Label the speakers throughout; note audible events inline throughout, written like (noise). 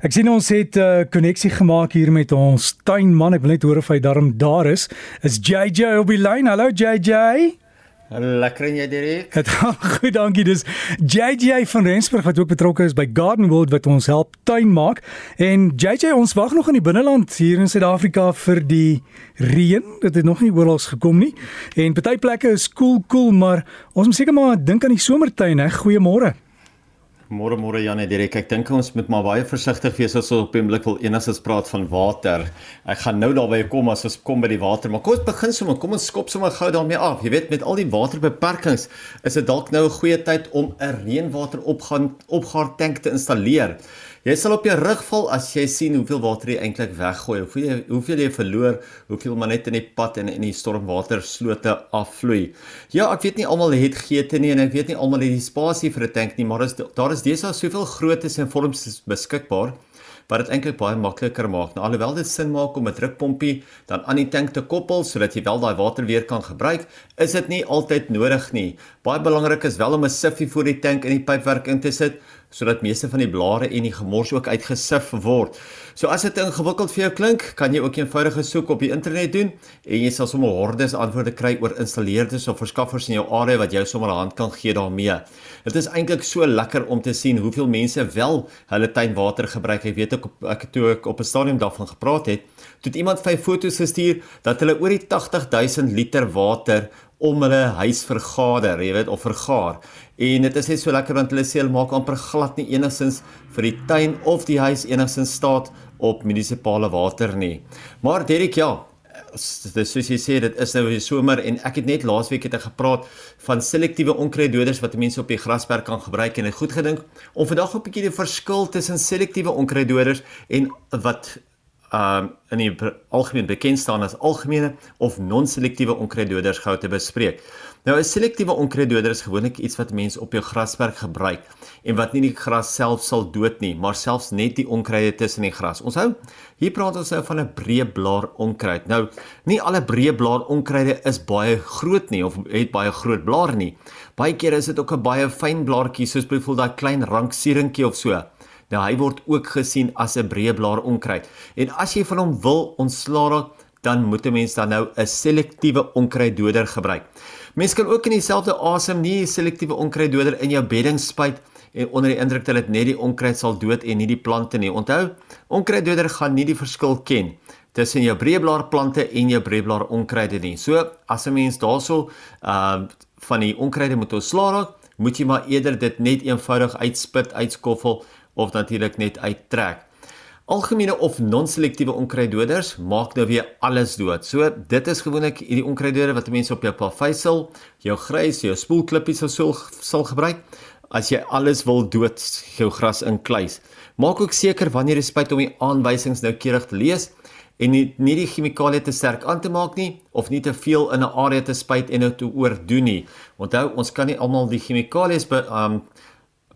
Speaker 1: Ek sien ons het 'n uh, koneksie gemaak hier met ons tuinman. Ek wil net hoor of hy darm daar is. Is JJ op die lyn? Hallo JJ.
Speaker 2: Lekker en jy Dirk?
Speaker 3: Dit gaan (laughs) goed, dankie. Dis JJ van Rensburg wat ook betrokke is by Garden World wat ons help tuin maak. En JJ, ons wag nog in die binneland hier in Suid-Afrika vir die reën. Dit het nog nie oral gekom nie. En party plekke is koel, cool, koel, cool, maar ons moet seker maar dink aan die somertuin, hè. Goeiemôre.
Speaker 2: Môre môre Janie Direk. Ek dink ons moet maar baie versigtig wees as ons op 'n oomblik wil enigstens praat van water. Ek gaan nou daarby kom as ons kom by die water, maar kom ons begin sommer. Kom ons skop sommer gou daarmee af. Jy weet met al die waterbeperkings is dit dalk nou 'n goeie tyd om 'n reënwateropgaan opgaar tank te installeer. Jy sal op jou rug val as jy sien hoeveel water jy eintlik weggooi. Hoeveel jy hoeveel jy verloor, hoeveel maar net in die pad en in die stormwater slote afvloei. Ja, ek weet nie almal het geete nie en ek weet nie almal het die spasie vir 'n tank nie, maar is, daar is deesdae soveel groottes en vorms beskikbaar wat dit eintlik baie makliker maak. Nou alhoewel dit sin maak om 'n drukpompie dan aan die tank te koppel sodat jy wel daai water weer kan gebruik, is dit nie altyd nodig nie. Baie belangrik is wel om 'n siffie voor die tank in die pypwerk in te sit sodat meeste van die blare en die gemors ook uitgesif word. So as dit ingewikkeld vir jou klink, kan jy ook 'n eenvoudige soek op die internet doen en jy sal sommer hordes antwoorde kry oor installeerders of verskaffers in jou area wat jou sommer 'n hand kan gee daarmee. Dit is eintlik so lekker om te sien hoeveel mense wel hulle tuinwater gebruik. Ek weet ek ek toe ek op 'n stadium daarvan gepraat het, het iemand vyf foto's gestuur dat hulle oor die 80000 liter water om hulle huis vergader, jy weet, of vergaar. En dit is net so lekker want hulle sê hulle maak amper glad nie enigsins vir die tuin of die huis enigsins staat op munisipale water nie. Maar Derek ja, dis soos jy sê dit is nou weer somer en ek het net laasweek het ek gepraat van selektiewe onkruiddoders wat mense op die grasperk kan gebruik en het goed gedink om vandag 'n bietjie die verskil tussen selektiewe onkruiddoders en wat um in die algemeen bekend staan as algemene of non-selektiewe onkruiddoders gou te bespreek. Nou 'n selektiewe onkruiddoder is gewoonlik iets wat mense op jou grasperk gebruik en wat nie die gras self sal dood nie, maar selfs net die onkruide tussen die gras. Onthou, hier praat ons nou van 'n breë blaar onkruid. Nou, nie alle breë blaar onkruide is baie groot nie of het baie groot blare nie. Baie kere is dit ook 'n baie fyn blaartjie soos byvoorbeeld daai klein ranksieringkie of so. Nou hy word ook gesien as 'n breëblaar onkruid. En as jy van hom wil ontslaa raak, dan moet 'n mens dan nou 'n selektiewe onkruiddoder gebruik. Mens kan ook in dieselfde asem nie 'n selektiewe onkruiddoder in jou bedding spuit en onder die indruk dat dit net die onkruid sal dood en nie die plante nie. Onthou, onkruiddoder gaan nie die verskil ken tussen jou breëblaar plante en jou breëblaar onkruide nie. So, as 'n mens daarso uh van die onkruide moet ontslaa raak, moet jy maar eerder dit net eenvoudig uitspit, uitskoffel of natuurlik net uittrek. Algemene of non-selektiewe onkruiddoders maak nou weer alles dood. So dit is gewoonlik hierdie onkruiddoders wat mense op jou plaveisel, jou grys, jou spoelklippies of so sal gebruik as jy alles wil dood jou gras inkluis. Maak ook seker wanneer jy spuit om die aanwysings noukeurig te lees en nie, nie die chemikalie te sterk aan te maak nie of nie te veel in 'n area te spuit en dit te oordoen nie. Onthou, ons kan nie almal die chemikalieë um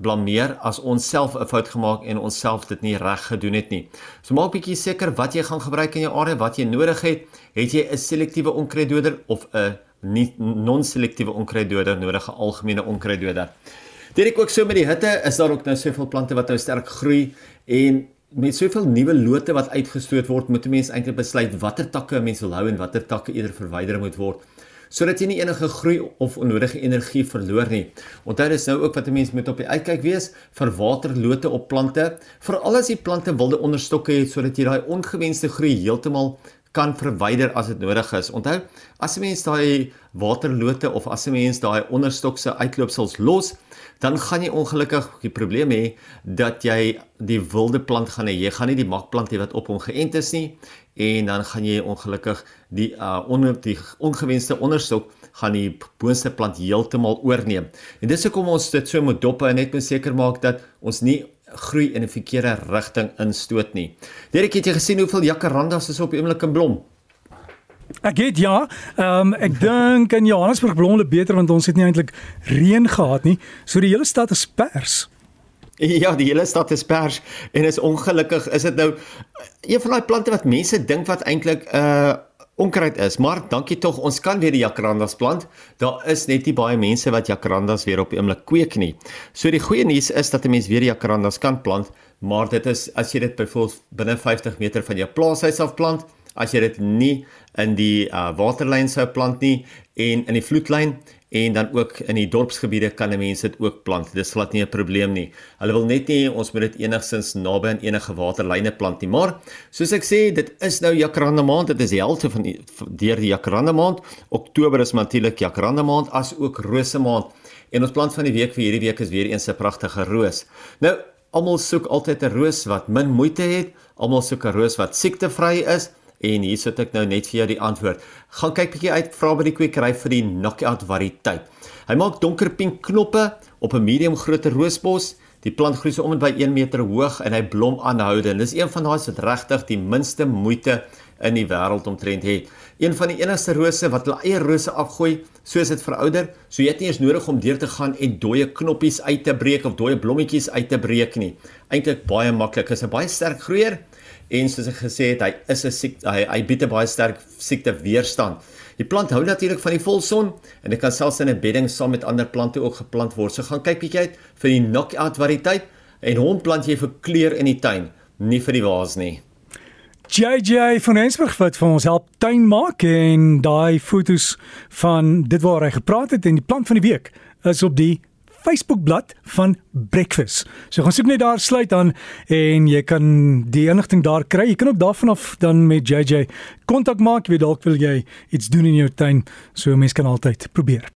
Speaker 2: blameer as ons self 'n fout gemaak en ons self dit nie reg gedoen het nie. So maak bietjie seker wat jy gaan gebruik in jou area, wat jy nodig het. Het jy 'n selektiewe onkruiddoder of 'n non-selektiewe onkruiddoder nodig, 'n algemene onkruiddoder? Dit ek ook so met die hitte is daar ook nou soveel plante wat nou sterk groei en met soveel nuwe lote wat uitgestoot word, moet 'n mens eintlik besluit watter takke 'n mens wil hou en watter takke eerder verwyder moet word sodat jy nie enige groei of onnodige energie verloor nie. Onthou dis nou ook wat 'n mens moet op die uitkyk wees vir waterlote op plante, veral as die plante wilde onderstokke het sodat jy daai ongewenste groei heeltemal kan verwyder as dit nodig is. Onthou, as 'n mens daai waterlote of as 'n mens daai onderstokse uitloopsels los, dan gaan jy ongelukkig die probleem hê dat jy die wilde plant gaan hê. Jy gaan nie die makplant hê wat op hom geënt is nie en dan gaan jy ongelukkig die uh onder die ongewenste onderstok gaan die boonste plant heeltemal oorneem. En dis hoekom ons dit so moet dop en net moet seker maak dat ons nie groei in 'n verkeerde rigting instoot nie. Derek het jy gesien hoeveel jacarandas is op die oomblik in blom?
Speaker 3: Ek het ja, ehm um, ek dink in Johannesburg blom hulle beter want ons het nie eintlik reën gehad nie. So die hele stad is pers. (laughs)
Speaker 2: Ja, die hele stad is pers en is ongelukkig is dit nou een van daai plante wat mense dink wat eintlik 'n uh, onkruid is, maar dankie tog ons kan weer die jacarandas plant. Daar is net nie baie mense wat jacarandas weer op die oomblik kweek nie. So die goeie nuus is dat 'n mens weer jacarandas kan plant, maar dit is as jy dit byvoorbeeld binne 50 meter van jou plaashuis af plant, as jy dit nie in die uh, waterlyn sou plant nie en in die vloedlyn en dan ook in die dorpsgebiede kan mense dit ook plant. Dis glad nie 'n probleem nie. Hulle wil net nie ons moet dit enigstens naby aan enige waterlyne plant nie. Maar soos ek sê, dit is nou jacaranda maand. Dit is die helfte van die deur die jacaranda maand. Oktober is natuurlik jacaranda maand as ook rose maand. En ons plant van die week vir hierdie week is weer eens 'n pragtige roos. Nou, almal soek altyd 'n roos wat min moeite het. Almal soek 'n roos wat siektevry is. En hier sit ek nou net vir jou die antwoord. Gaan kyk bietjie uit vra by die kwekery vir die knockout variëteit. Hy maak donkerpink knoppe op 'n medium grootte roosbos. Die plant groei so om en by 1 meter hoog en hy blom aanhoudend. Dis een van daai wat regtig die minste moeite in die wêreld omtrent het. Een van die enigste rose wat hulle eie rose afgooi soos dit verouder, so jy het nie eens nodig om deur te gaan en dooie knoppies uit te breek of dooie blommetjies uit te breek nie. Eintlik baie maklik. Is 'n baie sterk groeier en soos ek gesê het, hy is 'n siekte hy, hy bied 'n baie sterk siekte weerstand. Die plant hou natuurlik van die volson en dit kan selfs in 'n bedding saam met ander plante ook geplant word. So gaan kyk bietjie uit vir die knockout variëteit en hom plant jy vir kleur in die tuin, nie vir die vaas nie.
Speaker 1: JJ van Rensburg wat vir ons help tuin maak en daai fotos van dit waar hy gepraat het en die plant van die week is op die Facebookblad van Breakfast. So gaan soek net daar sluit aan en jy kan die inligting daar kry. Jy kan ook daarvan af dan met JJ kontak maak. Jy weet dalk wil jy iets doen in jou tuin. So mense kan altyd probeer.